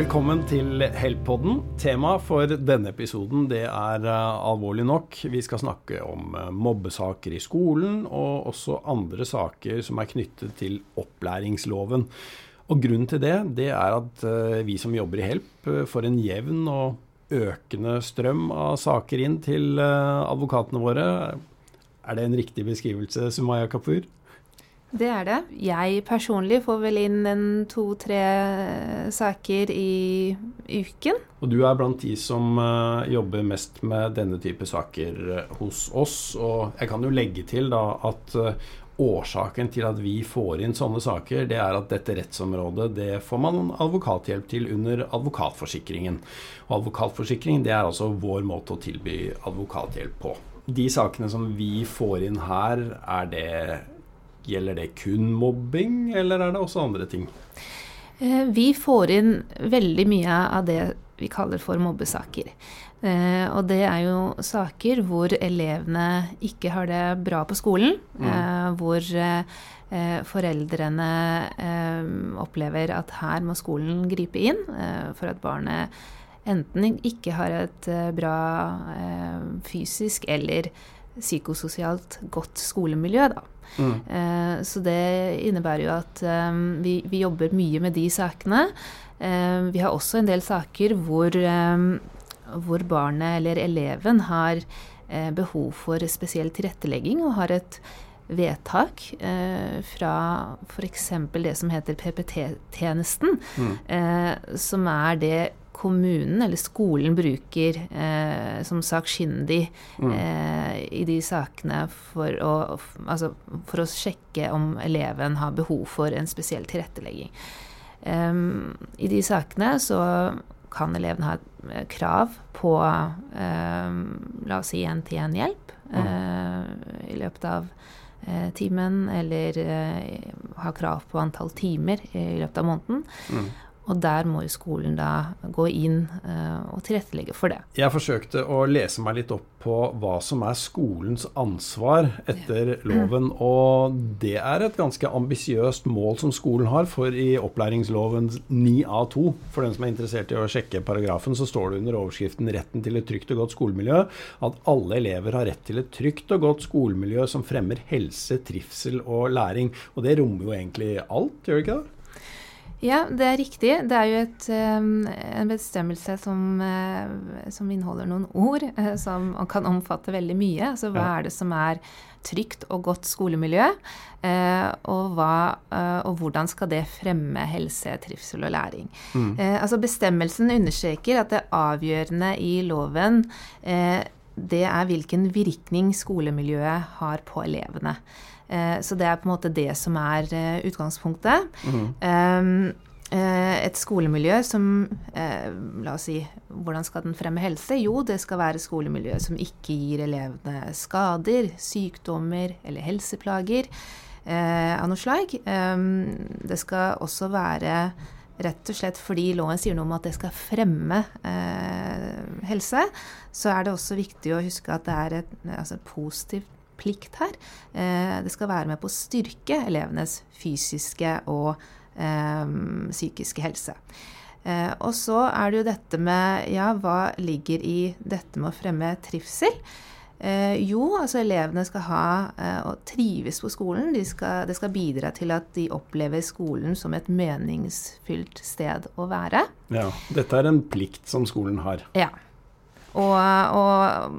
Velkommen til Help-podden. Temaet for denne episoden det er uh, alvorlig nok. Vi skal snakke om uh, mobbesaker i skolen, og også andre saker som er knyttet til opplæringsloven. Og Grunnen til det, det er at uh, vi som jobber i Help, får en jevn og økende strøm av saker inn til advokatene våre. Er det en riktig beskrivelse, Sumaya Kapur? Det er det. Jeg personlig får vel inn en to-tre saker i uken. Og du er blant de som uh, jobber mest med denne type saker uh, hos oss. Og jeg kan jo legge til da at uh, årsaken til at vi får inn sånne saker, det er at dette rettsområdet det får man advokathjelp til under advokatforsikringen. Og advokatforsikring det er altså vår måte å tilby advokathjelp på. De sakene som vi får inn her, er det Gjelder det kun mobbing, eller er det også andre ting? Eh, vi får inn veldig mye av det vi kaller for mobbesaker. Eh, og det er jo saker hvor elevene ikke har det bra på skolen. Mm. Eh, hvor foreldrene opplever at her må skolen gripe inn for at barnet enten ikke har et bra fysisk eller psykososialt godt skolemiljø. da. Mm. Eh, så det innebærer jo at eh, vi, vi, jobber mye med de sakene. Eh, vi har også en del saker hvor, hvor barnet eller eleven har behov for spesiell tilrettelegging og har et vedtak eh, fra f.eks. det som heter PPT-tjenesten, mm. eh, som er det kommunen eller skolen bruker eh, som sakkyndig mm. eh, i de sakene for å, altså for å, sjekke om eleven har behov for en spesiell tilrettelegging. Um, I de sakene så kan eleven ha et krav på um, la oss si én-til-én-hjelp mm. uh, i løpet av uh, timen, eller uh, ha krav på antall timer i løpet av måneden. Mm. Og der må jo skolen da gå inn uh, og tilrettelegge for det. Jeg forsøkte å lese meg litt opp på hva som er skolens ansvar etter loven. Og det er et ganske ambisiøst mål som skolen har, for i opplæringsloven 9A2, for den som er interessert i å sjekke paragrafen, så står det under overskriften 'Retten til et trygt og godt skolemiljø' at alle elever har rett til et trygt og godt skolemiljø som fremmer helse, trivsel og læring. Og det rommer jo egentlig alt, gjør det ikke det? Ja, det er riktig. Det er jo et, en bestemmelse som, eh, som, inneholder noen ord eh, som kan omfatte veldig mye. Altså hva er det som er trygt og godt skolemiljø? Eh, og, hva, og hvordan skal det fremme helse, trivsel og læring? Mm. Altså bestemmelsen understreker at det avgjørende i loven det er hvilken virkning skolemiljøet har på elevene. Eh, så det er på en måte det som er eh, utgangspunktet. Mm. Et skolemiljø som La oss si hvordan skal den fremme helse? Jo, det skal være skolemiljø som ikke gir elevene skader, sykdommer eller helseplager av noe slag. Det skal også være rett og slett fordi loven sier noe om at det skal fremme helse, så er det også viktig å huske at det er et altså positivt plikt her. Eh, det skal være med på å styrke elevenes fysiske og eh, psykiske helse. Eh, og så er det jo dette med ja, hva ligger i dette med å fremme trivsel? Eh, jo, altså elevene skal ha eh, og trives på skolen. De skal, det skal bidra til at de opplever skolen som et meningsfylt sted å være. Ja, Dette er en plikt som skolen har. Ja. Og, og,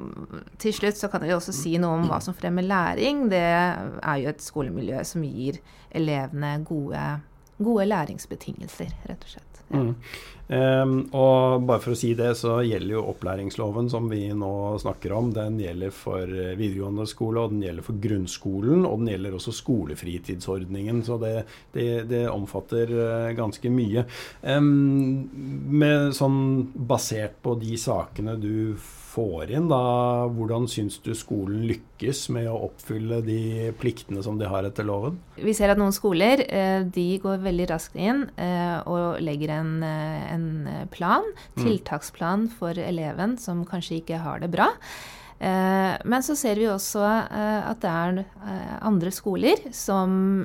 til slutt så kan jeg også si noe om hva som fremmer læring. Det er jo et skolemiljø som gir elevene gode, gode læringsbetingelser, rett og slett. Mm. Um, og bare for å si det, så gjelder jo opplæringsloven som vi nå snakker om, den gjelder for eh, videregående skole, og den gjelder for grunnskolen, og den gjelder også skolefritidsordningen. Så det, det, det omfatter uh, ganske mye. Um, med sånn basert på de sakene du får inn, da, hvordan syns du skolen lykkes med å oppfylle de pliktene som de har etter loven? Vi ser at noen skoler eh, de går veldig raskt inn eh, og legger en, eh, en plan, mm. tiltaksplan for eleven som kanskje ikke har det bra. Men så ser vi også at det er andre skoler som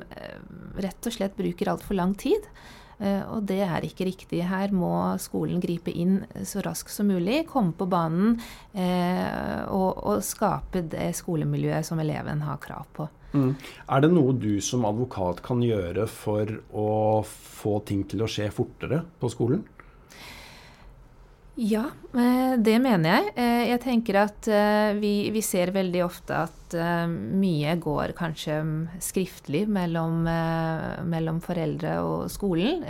rett og slett bruker altfor lang tid. Og det er ikke riktig. Her må skolen gripe inn så raskt som mulig, komme på banen og, og skape det skolemiljøet som eleven har krav på. Mm. Er det noe du som advokat kan gjøre for å få ting til å skje fortere på skolen? Ja, eh, det mener jeg. Eh, jeg tenker at eh, vi, vi ser veldig ofte at mye går kanskje skriftlig mellom, mellom, foreldre og skolen.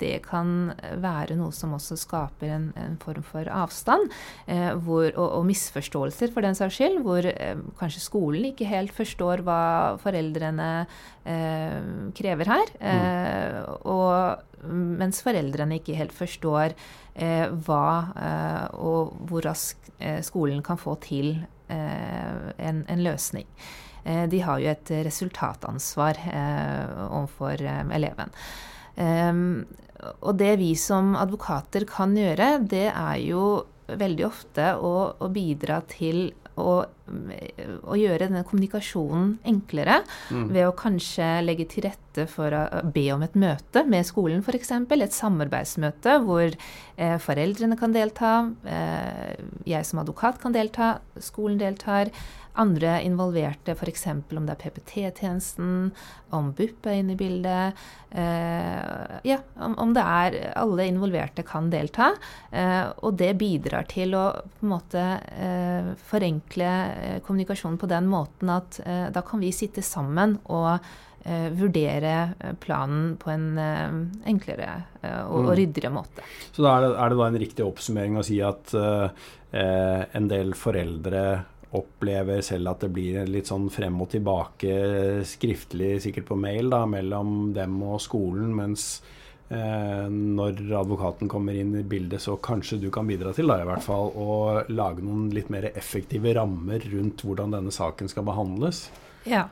Det kan være noe som også skaper en, en form for avstand hvor, og, og, misforståelser, for den saks skyld, hvor kanskje skolen ikke helt forstår hva foreldrene krever her. Mm. Og mens foreldrene ikke helt forstår hva eh, og hvor raskt eh, skolen kan få til eh, en, en, løsning. Eh, de har jo et resultatansvar overfor eleven. og det vi som advokater kan gjøre, det er jo veldig ofte å, å bidra til å, å, gjøre denne kommunikasjonen enklere mm. ved å kanskje legge til rette for å be om et møte med skolen, f.eks. Et samarbeidsmøte hvor eh, foreldrene kan delta, eh, jeg som advokat kan delta, skolen deltar andre involverte, f.eks. om det er PPT-tjenesten, om BUP er inne i bildet. Eh, ja, om, om, det er Alle involverte kan delta. Eh, og det bidrar til å på en måte eh, forenkle eh, kommunikasjonen på den måten at eh, da kan vi sitte sammen og Uh, vurdere planen på en enklere og, mm. ryddigere måte. Så da er, det, er, det, da en riktig oppsummering å si at en del foreldre opplever selv at det blir litt sånn frem og tilbake skriftlig, sikkert på mail, da, mellom dem og skolen, mens eh, når advokaten kommer inn i bildet, så kanskje du kan bidra til da, i hvert fall, å lage noen litt mer effektive rammer rundt hvordan denne saken skal behandles. Ja,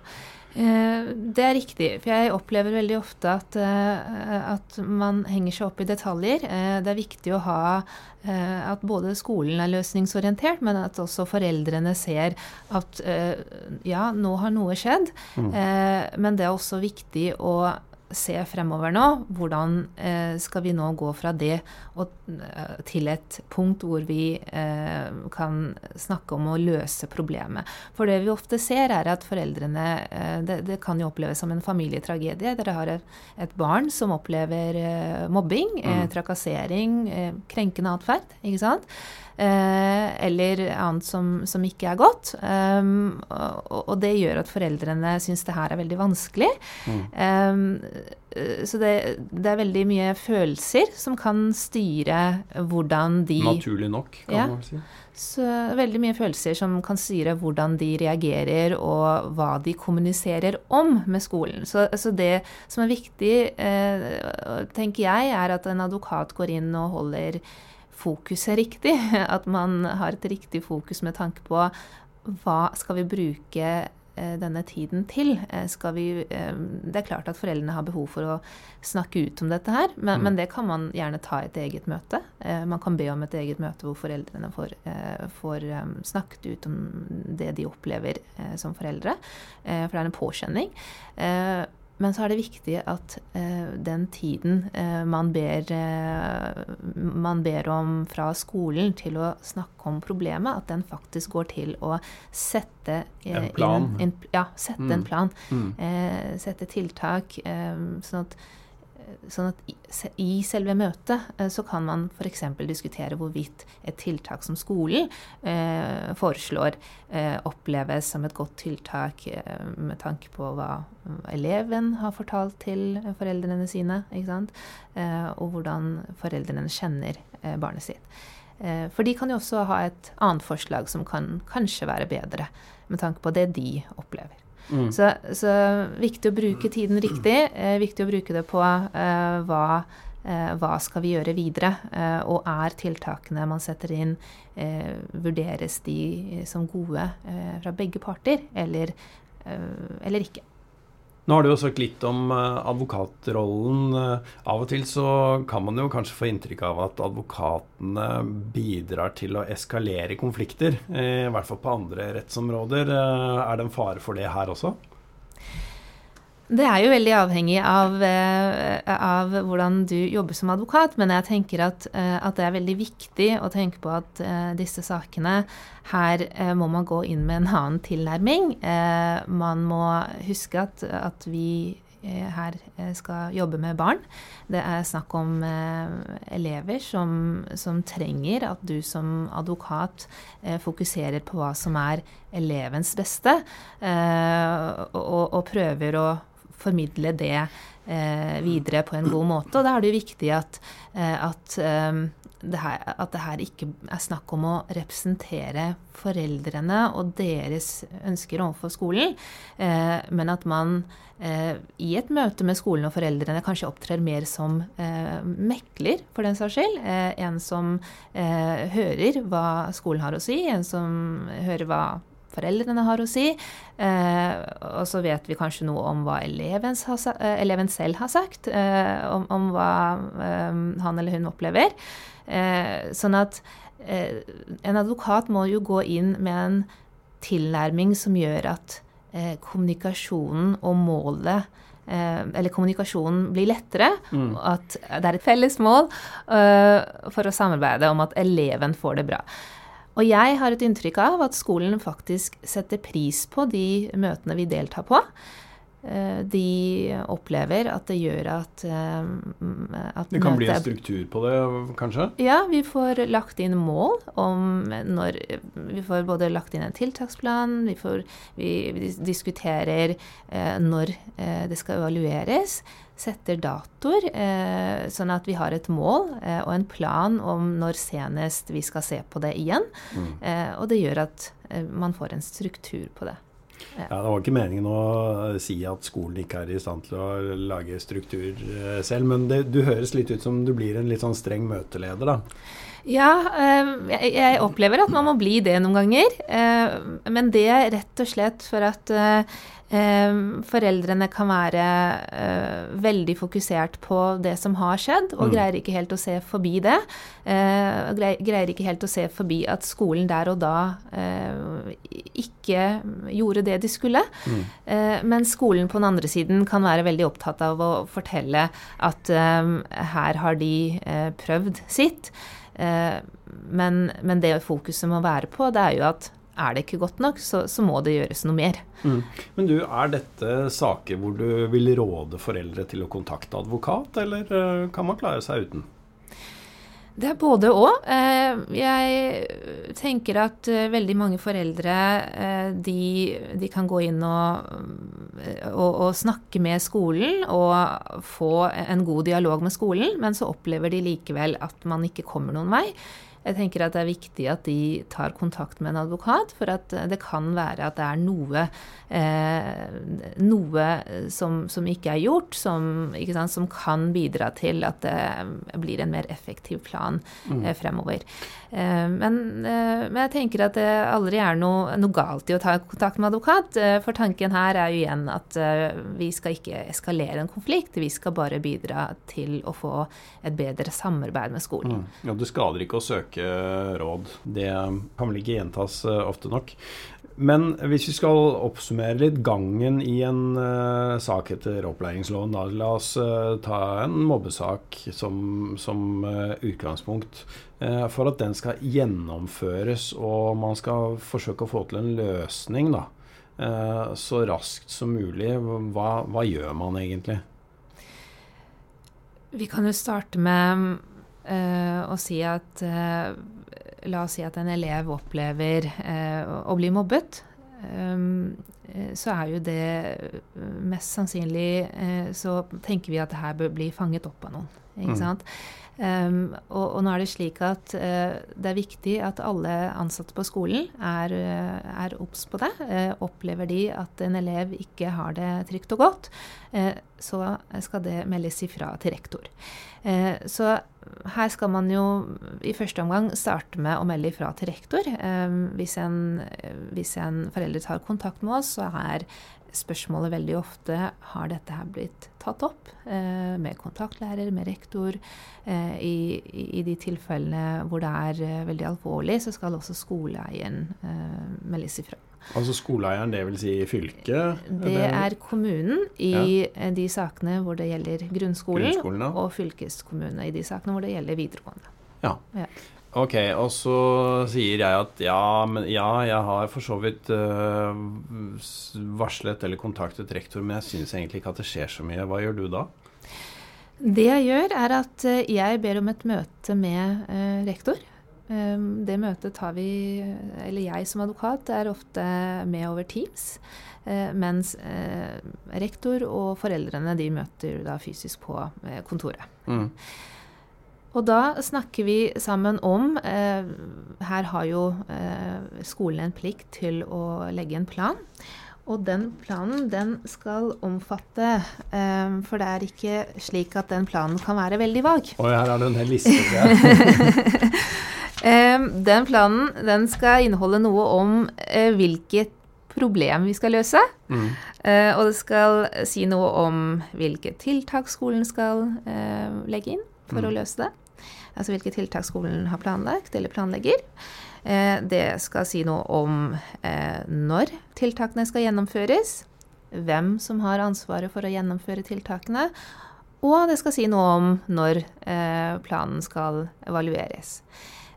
det er riktig, for jeg opplever veldig ofte at, eh, at, man henger seg opp i detaljer. Eh, det er viktig å ha at både skolen er løsningsorientert, men at også foreldrene ser at ja, nå har noe skjedd. Mm. Men det er også viktig å se fremover nå. Hvordan eh, skal vi nå gå fra det eh, til et punkt hvor vi eh, kan snakke om å løse problemet. For det vi ofte ser, er at foreldrene det, det, kan jo oppleves som en familietragedie. Dere har et, barn som opplever mobbing, mm. trakassering, krenkende atferd. Ikke sant? Eller annet som, som, ikke er godt. Um, og, og, det gjør at foreldrene syns det her er veldig vanskelig. Mm. Um, så det, det, er veldig mye følelser som kan styre hvordan de Naturlig nok, kan ja, man si. Så veldig mye følelser som kan styre hvordan de reagerer og hva de kommuniserer om med skolen. Så, så det som er viktig, eh, tenker jeg, er at en advokat går inn og holder fokuset riktig. At man har et riktig fokus med tanke på hva skal vi bruke Eh, denne tiden til. Eh, vi, eh, det er klart at foreldrene har behov for å snakke ut om dette her, men, mm. men, det kan man gjerne ta i et eget møte. Man kan be om et eget møte hvor foreldrene får, får snakket ut om det de opplever som foreldre. For det er en påkjenning. Men så er det viktig at eh, den tiden eh, man, ber, eh, man, ber, om fra skolen til å snakke om problemet, at den faktisk går til å sette eh, en plan. Inn, inn, ja, sette mm. en plan. Mm. Eh, sette tiltak. Eh, sånn at sånn at i selve møtet eh, så kan man f.eks. diskutere hvorvidt et tiltak som skolen eh, foreslår, eh, oppleves som et godt tiltak eh, med tanke på hva eleven har fortalt til foreldrene sine, eh, og hvordan foreldrene kjenner eh, barnet sitt. for de kan jo også ha et annet forslag som kan kanskje være bedre med tanke på det de opplever. Mm. Så, så, viktig å bruke tiden riktig. Eh, viktig å bruke det på eh, hva, eh, hva skal vi gjøre videre? Eh, og er tiltakene man setter inn, eh, vurderes de som gode eh, fra begge parter, eller, eller ikke? Nå har du jo sagt litt om uh, advokatrollen. Uh, av og til så kan man jo kanskje få inntrykk av at advokatene bidrar til å eskalere konflikter. Uh, I hvert fall på andre rettsområder. er det en fare for det her også? Det er jo veldig avhengig av, av, hvordan du jobber som advokat, men jeg tenker at, at, det er veldig viktig å tenke på at disse sakene Her må man gå inn med en annen tilnærming. Man må huske at, at vi Eh, her eh, skal jobbe med barn. Det er snakk om eh, elever som, som trenger at du som advokat fokuserer på hva som er elevens beste, og, og prøver å formidle det videre på en god måte. Og da er det jo viktig at, at det her, at det her ikke er snakk om å representere foreldrene og deres ønsker overfor skolen, eh, men at man eh, i et møte med skolen og foreldrene kanskje opptrer mer som eh, mekler, for den saks skyld. Eh, en som eh, hører hva skolen har å si, en som hører hva foreldrene har å si. Eh, og så vet vi kanskje noe om hva eleven, eleven selv har sagt, om, om, hva han eller hun opplever. Eh, sånn at eh, en advokat må jo gå inn med en tilnærming som gjør at eh, kommunikasjonen og målet eller kommunikasjonen blir lettere. Mm. At det er et felles mål for å samarbeide om at eleven får det bra. Og jeg har et inntrykk av at skolen faktisk setter pris på de møtene vi deltar på. Eh, de opplever at det gjør at, eh, at Det kan bli en struktur på det, kanskje? Ja, vi får lagt inn mål om når Vi får både lagt inn en tiltaksplan, vi, får, vi, diskuterer eh, når det skal evalueres. Setter datoer, eh, sånn at vi har et mål eh, og en plan om når senest vi skal se på det igjen. Mm. og det gjør at man får en struktur på det. Ja, Det var ikke meningen å si at skolen ikke er i stand til å lage struktur eh, selv, men det, du høres litt ut som du blir en litt sånn streng møteleder, da. Ja, eh, jeg opplever at man må bli det noen ganger. Eh, men det er rett og slett for at foreldrene kan være uh, veldig fokusert på det som har skjedd, og mm. greier ikke helt å se forbi det. Og greier ikke helt å se forbi at skolen der og da uh, ikke gjorde det de skulle. Mm. men skolen på den andre siden kan være veldig opptatt av å fortelle at her har de prøvd sitt. Men, men, det fokuset må være på, det er jo at er det ikke godt nok, så, så må det gjøres noe mer. Mm. Men du, er dette saker hvor du vil råde foreldre til å kontakte advokat, eller eh, kan man klare seg uten? Det er både og. Eh, jeg tenker at eh, veldig mange foreldre de, de kan gå inn og, og, og, snakke med skolen og få en god dialog med skolen, men så opplever de likevel at man ikke kommer noen vei. Jeg tenker at det er viktig at de tar kontakt med en advokat, for at det kan være at det er noe, eh, noe som, som, ikke er gjort, som, ikke sant, som, kan bidra til at det blir en mer effektiv plan mm. eh, fremover. Eh, men, eh, men, jeg tenker at det aldri er noe, noe, galt i å ta kontakt med advokat, eh, for tanken her er jo igjen at vi skal ikke eskalere en konflikt, vi skal bare bidra til å få et bedre samarbeid med skolen. Mm. Ja, Det skader ikke å søke råd. Det kan vel ikke gjentas ofte nok. Men hvis vi skal oppsummere litt gangen i en uh, sak etter opplæringsloven, da. La oss uh, ta en mobbesak som, som uh, utgangspunkt. for at den skal gjennomføres og man skal forsøke å få til en løsning da, så raskt som mulig, hva, hva gjør man egentlig? Vi kan jo starte med og si at La oss si at en elev opplever uh, å bli mobbet. Um, så er jo det mest sannsynlig Så tenker vi at det her bør bli fanget opp av noen. Ikke mm. sant? Um, og, og, nå er det slik at uh, det er viktig at alle ansatte på skolen er, er obs på det. Uh, opplever de at en elev ikke har det trygt og godt, så skal det meldes ifra til rektor. så her skal man jo i første omgang starte med å melde ifra til rektor. Hvis en, hvis en forelder tar kontakt med oss, så er spørsmålet veldig ofte har dette her blitt tatt opp eh, med kontaktlærer, med rektor. Eh, i, i, de tilfellene hvor det er eh, veldig alvorlig, så skal også skoleeieren meldes ifra. Altså skoleeieren, det vil si fylket? Det er kommunen i ja. de sakene hvor det gjelder grunnskolen, grunnskolen ja. og fylkeskommunene i de sakene hvor det gjelder videregående. Ja. ja. Ok, og så sier jeg at ja, men ja, jeg har for så vidt uh, varslet eller kontaktet rektor, men jeg syns egentlig ikke at det skjer så mye. Hva gjør du da? Det jeg gjør, er at eh, jeg ber om et møte med uh, rektor. Um, det møtet tar vi, eller jeg som advokat, er ofte med over Teams. Uh, mens rektor og foreldrene de møter da fysisk på kontoret. Mm. Og da snakker vi sammen om eh, Her har jo eh, skolen en plikt til å legge en plan. Og den planen den skal omfatte eh, For det er ikke slik at den planen kan være veldig vag. Oi, her er det en hel liste. den planen den skal inneholde noe om eh, hvilket problem vi skal løse. Mm. Eh, og det skal si noe om hvilke tiltak skolen skal eh, legge inn for mm. å løse det altså hvilke tiltak skolen har planlagt eller planlegger. Eh, det skal si noe om eh, når tiltakene skal gjennomføres, hvem som har ansvaret for å gjennomføre tiltakene, og det skal si noe om når eh, planen skal evalueres.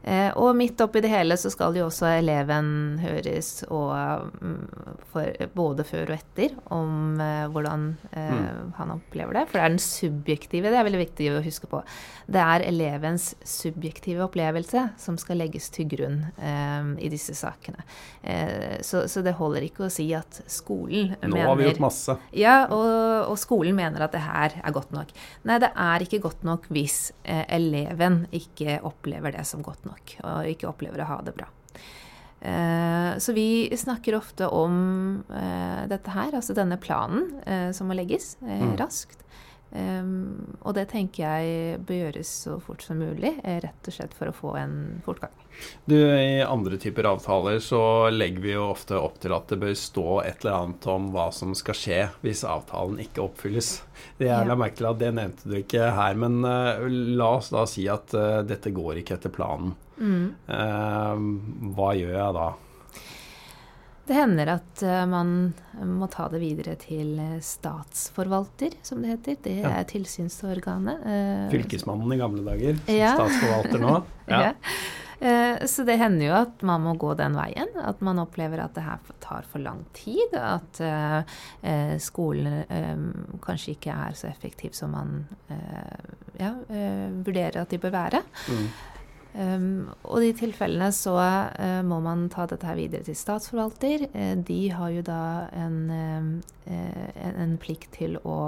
Eh, og midt oppi det hele så skal jo også eleven høres, og, mm, for, både før og etter, om eh, hvordan eh, mm. han opplever det. For det er den subjektive, det er veldig viktig å huske på. Det er elevens subjektive opplevelse som skal legges til grunn eh, i disse sakene. Eh, så, så, det holder ikke å si at skolen Nå mener Nå har vi gjort masse. Ja, og, og, skolen mener at det her er godt nok. Nei, det er ikke godt nok hvis eh, eleven ikke opplever det som godt nok nok og ikke opplever å ha det bra. Eh, så vi snakker ofte om eh, dette her, altså denne planen eh, som må legges mm. raskt. Um, og det tenker jeg bør gjøres så fort som mulig, rett og slett for å få en fortgang. Du, I andre typer avtaler så legger vi jo ofte opp til at det bør stå et eller annet om hva som skal skje hvis avtalen ikke oppfylles. Det jeg la merke til at det nevnte du ikke her, men uh, la oss da si at uh, dette går ikke etter planen. Mm. Uh, hva gjør jeg da? Det hender at uh, man må ta det videre til statsforvalter, som det heter. Det er tilsynsorganet. Fylkesmannen i gamle dager. Ja. Statsforvalter nå. Ja. ja. Så det hender jo at man må gå den veien. At man opplever at det her tar for lang tid. At skolen kanskje ikke er så effektiv som man ja, vurderer at de bør være. Mm. Um, og i tilfellene så uh, må man ta dette her videre til statsforvalter. Uh, de har jo da en, uh, en, en, plikt til å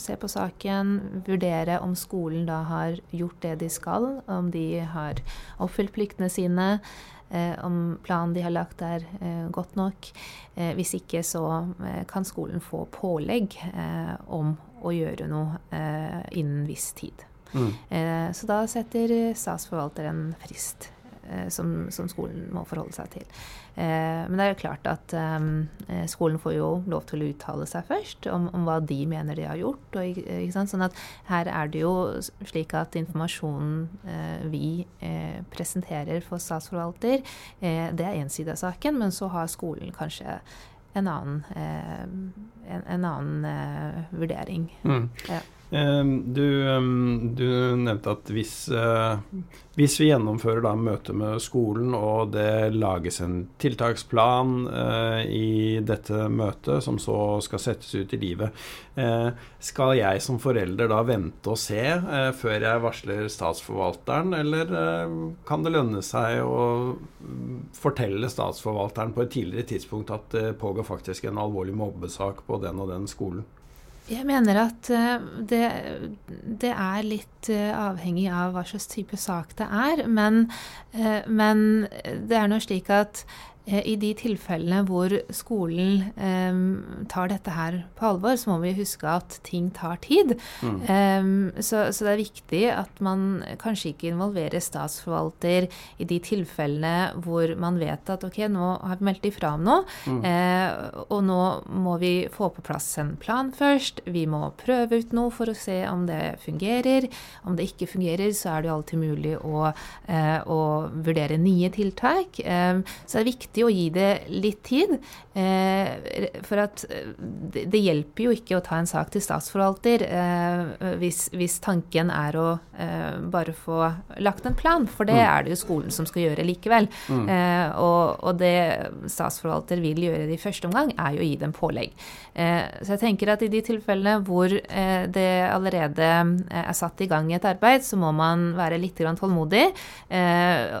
se på saken, vurdere om skolen da har gjort det de skal, om de har oppfylt pliktene sine, om planen de har lagt er godt nok. hvis ikke så kan skolen få pålegg om å gjøre noe innen viss tid. Mm. Eh, så da setter statsforvalteren frist eh, som, som, skolen må forholde seg til. Eh, men det er jo klart at skolen får jo lov til å uttale seg først om, om hva de mener de har gjort. Og, sånn at her er det jo slik at informasjonen vi presenterer for statsforvalter, det er én side av saken, men så har skolen kanskje en annen, en, en annen vurdering. Mm. Ja. Ehm, du, ehm, du, nevnte at hvis, eh, hvis, vi gjennomfører da møtet med skolen, og det lages en tiltaksplan eh, i dette møtet, som så skal settes ut i livet, eh, skal jeg som forelder da vente og se før jeg varsler statsforvalteren, eller kan det lønne seg å mm, fortelle statsforvalteren på et tidligere tidspunkt at det pågår faktisk en alvorlig mobbesak på den og den skolen? Jeg mener at eh, det, det, er litt eh, avhengig av hva slags type sak det er. Men, eh, men det er nå slik at I de tilfellene hvor skolen eh, tar dette her på alvor, så må vi huske at ting tar tid. Mm. Eh, så, så, det er viktig at man kanskje ikke involverer statsforvalter i de tilfellene hvor man vet at ok, nå har vi meldt ifra om noe, mm. eh, og nå må vi få på plass en plan først. Vi må prøve ut noe for å se om det fungerer. Om det ikke fungerer, så er det jo alltid mulig å, uh, å vurdere nye tiltak. Um, så det er viktig viktig å gi det litt tid. Eh, for at eh, det, det, hjelper jo ikke å ta en sak til statsforvalter eh, hvis, hvis, tanken er å bare få lagt en plan, for det mm. er det jo skolen som skal gjøre likevel. Mm. Eh, og, og, det statsforvalter vil gjøre i første omgang, er jo å gi dem pålegg. Eh, så jeg tenker at i de tilfellene hvor det allerede er satt i gang et arbeid, så må man være litt tålmodig.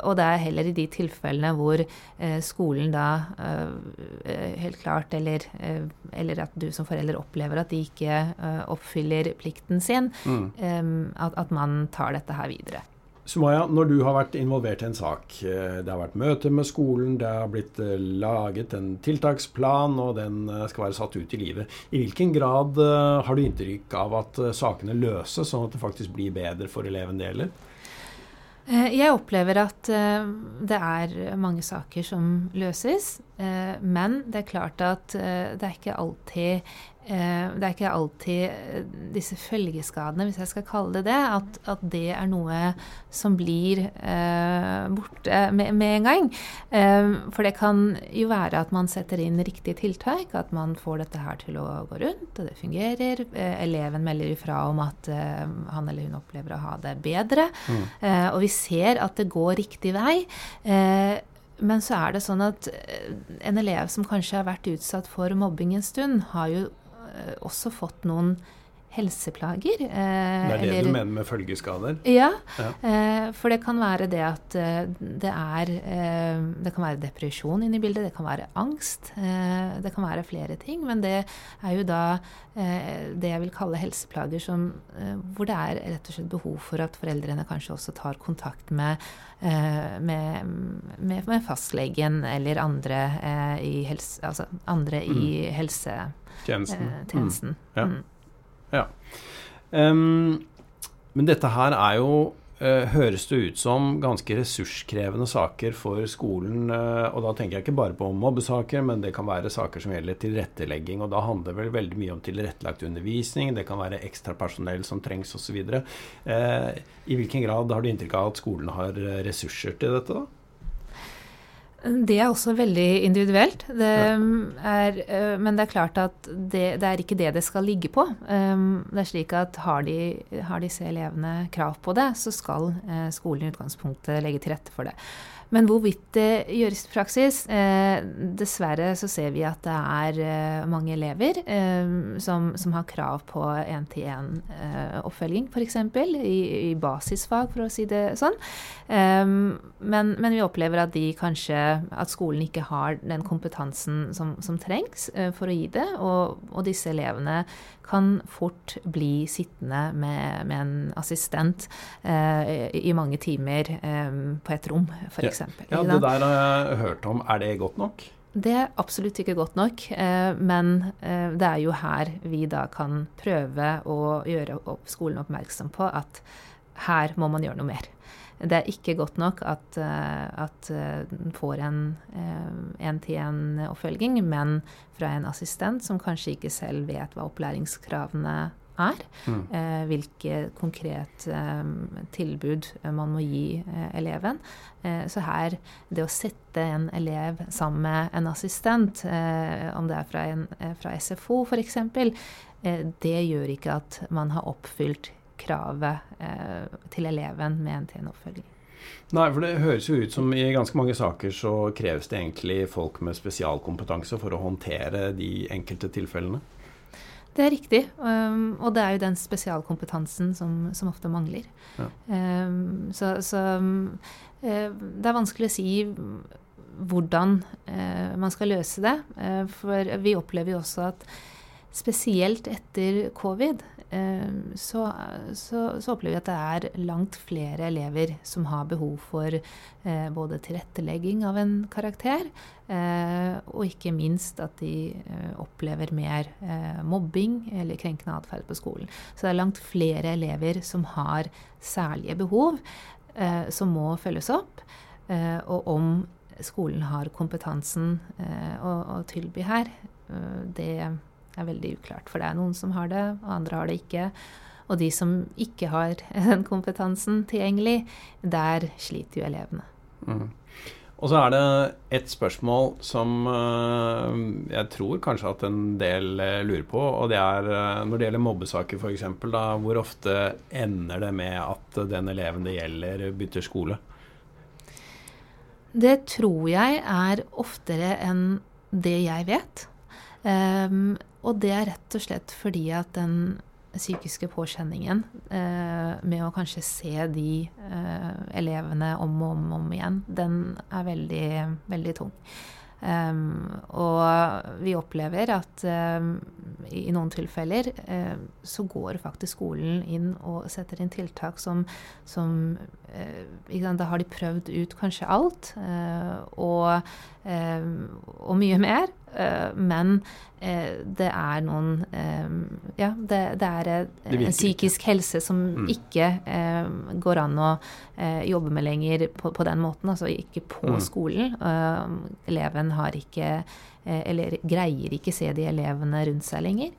og det er heller i de tilfellene hvor skolen da helt klart, eller, eh, eller, at du som forelder opplever at de ikke oppfyller plikten sin, mm. at, at, man tar dette her videre. Sumaya, når du har vært involvert i en sak, eh, det har vært møte med skolen, det har blitt laget en tiltaksplan, og den skal være satt ut i livet. I hvilken grad har du inntrykk av at sakene løses, sånn at det faktisk blir bedre for eleven det gjelder? Eh, jeg opplever at eh, det er mange saker som løses. Eh, men det er klart at det er ikke alltid det er ikke alltid eh, disse følgeskadene, hvis jeg skal kalle det det, at, at det er noe som blir eh, borte med, med, en gang. Eh, for det kan jo være at man setter inn riktige tiltak, at man får dette her til å gå rundt, og det fungerer. Eh, eleven melder ifra om at eh, han eller hun opplever å ha det bedre. Mm. og vi ser at det går riktig vei. men så er det sånn at en elev som kanskje har vært utsatt for mobbing en stund, har jo Eh, også fått noen helseplager. Eh, det er det eller, du mener med følgeskader? Ja, ja. Eh, for det kan være det at eh, det er eh, Det kan være depresjon inne i bildet, det kan være angst. Eh, det kan være flere ting. Men det er jo da det jeg vil kalle helseplager som, hvor det er rett og slett behov for at foreldrene kanskje også tar kontakt med, med, med, med fastlegen eller andre i helse... Altså andre mm. i helsetjenesten. Eh. Mm. Ja. Mm. Ja. Um, men dette her er jo uh, høres det ut som ganske ressurskrevende saker for skolen. Uh, og da tenker jeg ikke bare på mobbesaker, men det kan være saker som gjelder tilrettelegging. Og da handler det vel veldig mye om tilrettelagt undervisning, det kan være ekstra personell som trengs osv. Uh, I hvilken grad har du inntrykk av at skolen har ressurser til dette, da? Det er også veldig individuelt. Det er, eh, men det er klart at det, det, er ikke det det skal ligge på. Um, det er slik at har, de, har disse elevene krav på det, så skal eh, skolen i utgangspunktet legge til rette for det. Men hvorvidt det gjøres i praksis eh, Dessverre så ser vi at det er eh, mange elever eh, som, som, har krav på én-til-én-oppfølging, eh, f.eks. I, i basisfag, for å si det sånn. Eh, men, men, vi opplever at de kanskje At skolen ikke har den kompetansen som, som trengs eh, for å gi det. Og, og disse elevene kan fort bli sittende med, med en assistent eh, i mange timer eh, på et rom, f.eks. Ja. ja, det der har jeg hørt om. Er det godt nok? Det er absolutt ikke godt nok, eh, men eh, det er jo her vi da kan prøve å gjøre skolen oppmerksom på at her må man gjøre noe mer. Det er ikke godt nok at, eh, at den får en én-til-én-oppfølging, men fra en assistent som kanskje ikke selv vet hva opplæringskravene er. Mm. Eh, hvilke konkret eh, tilbud man må gi eh, eleven. Eh, så her, det å sette en elev sammen med en assistent, eh, om det er fra, en, eh, fra SFO f.eks., det gjør ikke at man har oppfylt kravet til eleven med en TN-oppfølging. Nei, for det høres jo ut som i ganske mange saker så kreves det egentlig folk med spesialkompetanse for å håndtere de enkelte tilfellene. Det er riktig. Um, og det er jo den spesialkompetansen som, som ofte mangler. Ja. Um, så, så um, det er vanskelig å si hvordan uh, man skal løse det. Uh, for vi opplever jo også at spesielt etter covid Eh, så, så, så, opplever vi at det er langt flere elever som har behov for eh, både tilrettelegging av en karakter, eh, og ikke minst at de opplever mer mobbing eller krenkende atferd på skolen. Så det er langt flere elever som har særlige behov, som må følges opp. og om skolen har kompetansen å, å tilby her, det er veldig uklart. For det er noen som har det, og andre har det ikke. Og de som ikke har den kompetansen tilgjengelig, der sliter jo elevene. Mm. Og så er det et spørsmål som uh, jeg tror kanskje at en del uh, lurer på, og det er uh, når det gjelder mobbesaker f.eks., hvor ofte ender det med at den eleven det gjelder, bytter skole? Det tror jeg er oftere enn det jeg vet. Um, og det er rett og slett fordi at den psykiske påkjenningen eh, med å kanskje se de eh, elevene om og om, om, igjen, den er veldig, veldig tung. Um, og vi opplever at um, i noen tilfeller um, så går faktisk skolen inn og setter inn tiltak som, som Da har de prøvd ut kanskje alt, uh, og, og, mye mer. men det er noen Ja, det, det er en psykisk helse som mm. ikke går an å jobbe med lenger på, på, den måten. Altså ikke på mm. skolen. eleven har ikke Eller greier ikke se de elevene rundt seg lenger.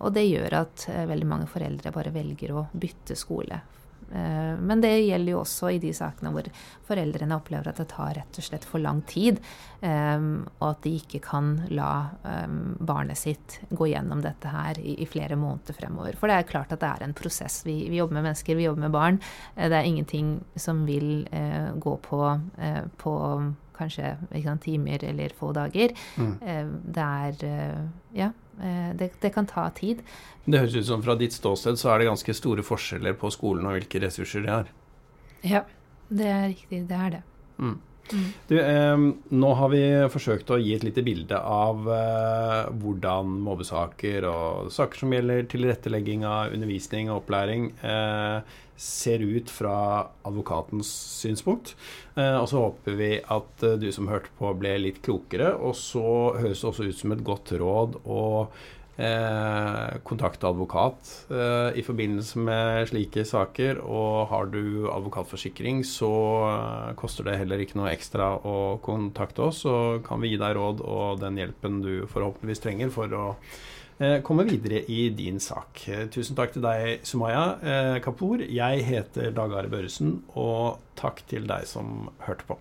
Og det gjør at veldig mange foreldre bare velger å bytte skole. Uh, men det gjelder jo også i de sakene hvor foreldrene opplever at det tar rett og slett for lang tid, um, og at de ikke kan la um, barnet sitt gå gjennom dette her i, flere måneder fremover. For det er klart at det er en prosess. Vi, vi jobber med mennesker, vi jobber med barn. Det er ingenting som vil gå på, på kanskje sant, timer eller få dager. Mm. Eh, det er eh, Ja, eh, det, det, kan ta tid. Det høres ut som fra ditt ståsted så er det ganske store forskjeller på skolen og hvilke ressurser de har. Ja, det er riktig. Det er det. Mm. Mm. Du, eh, nå har vi forsøkt å gi et lite bilde av eh, hvordan mobbesaker og saker som gjelder tilrettelegging av undervisning og opplæring, eh, ser ut fra advokatens synspunkt. Eh, og så håper vi at eh, du som hørte på, ble litt klokere. Og så høres det også ut som et godt råd å eh, kontakte advokat eh, i forbindelse med slike saker. Og har du advokatforsikring, så eh, koster det heller ikke noe ekstra å kontakte oss. Så kan vi gi deg råd og den hjelpen du forhåpentligvis trenger for å Eh, komme videre i din sak. Eh, tusen takk til deg, Sumaya eh, Kapoor. Jeg heter Dag Are Børresen, og takk til deg som hørte på.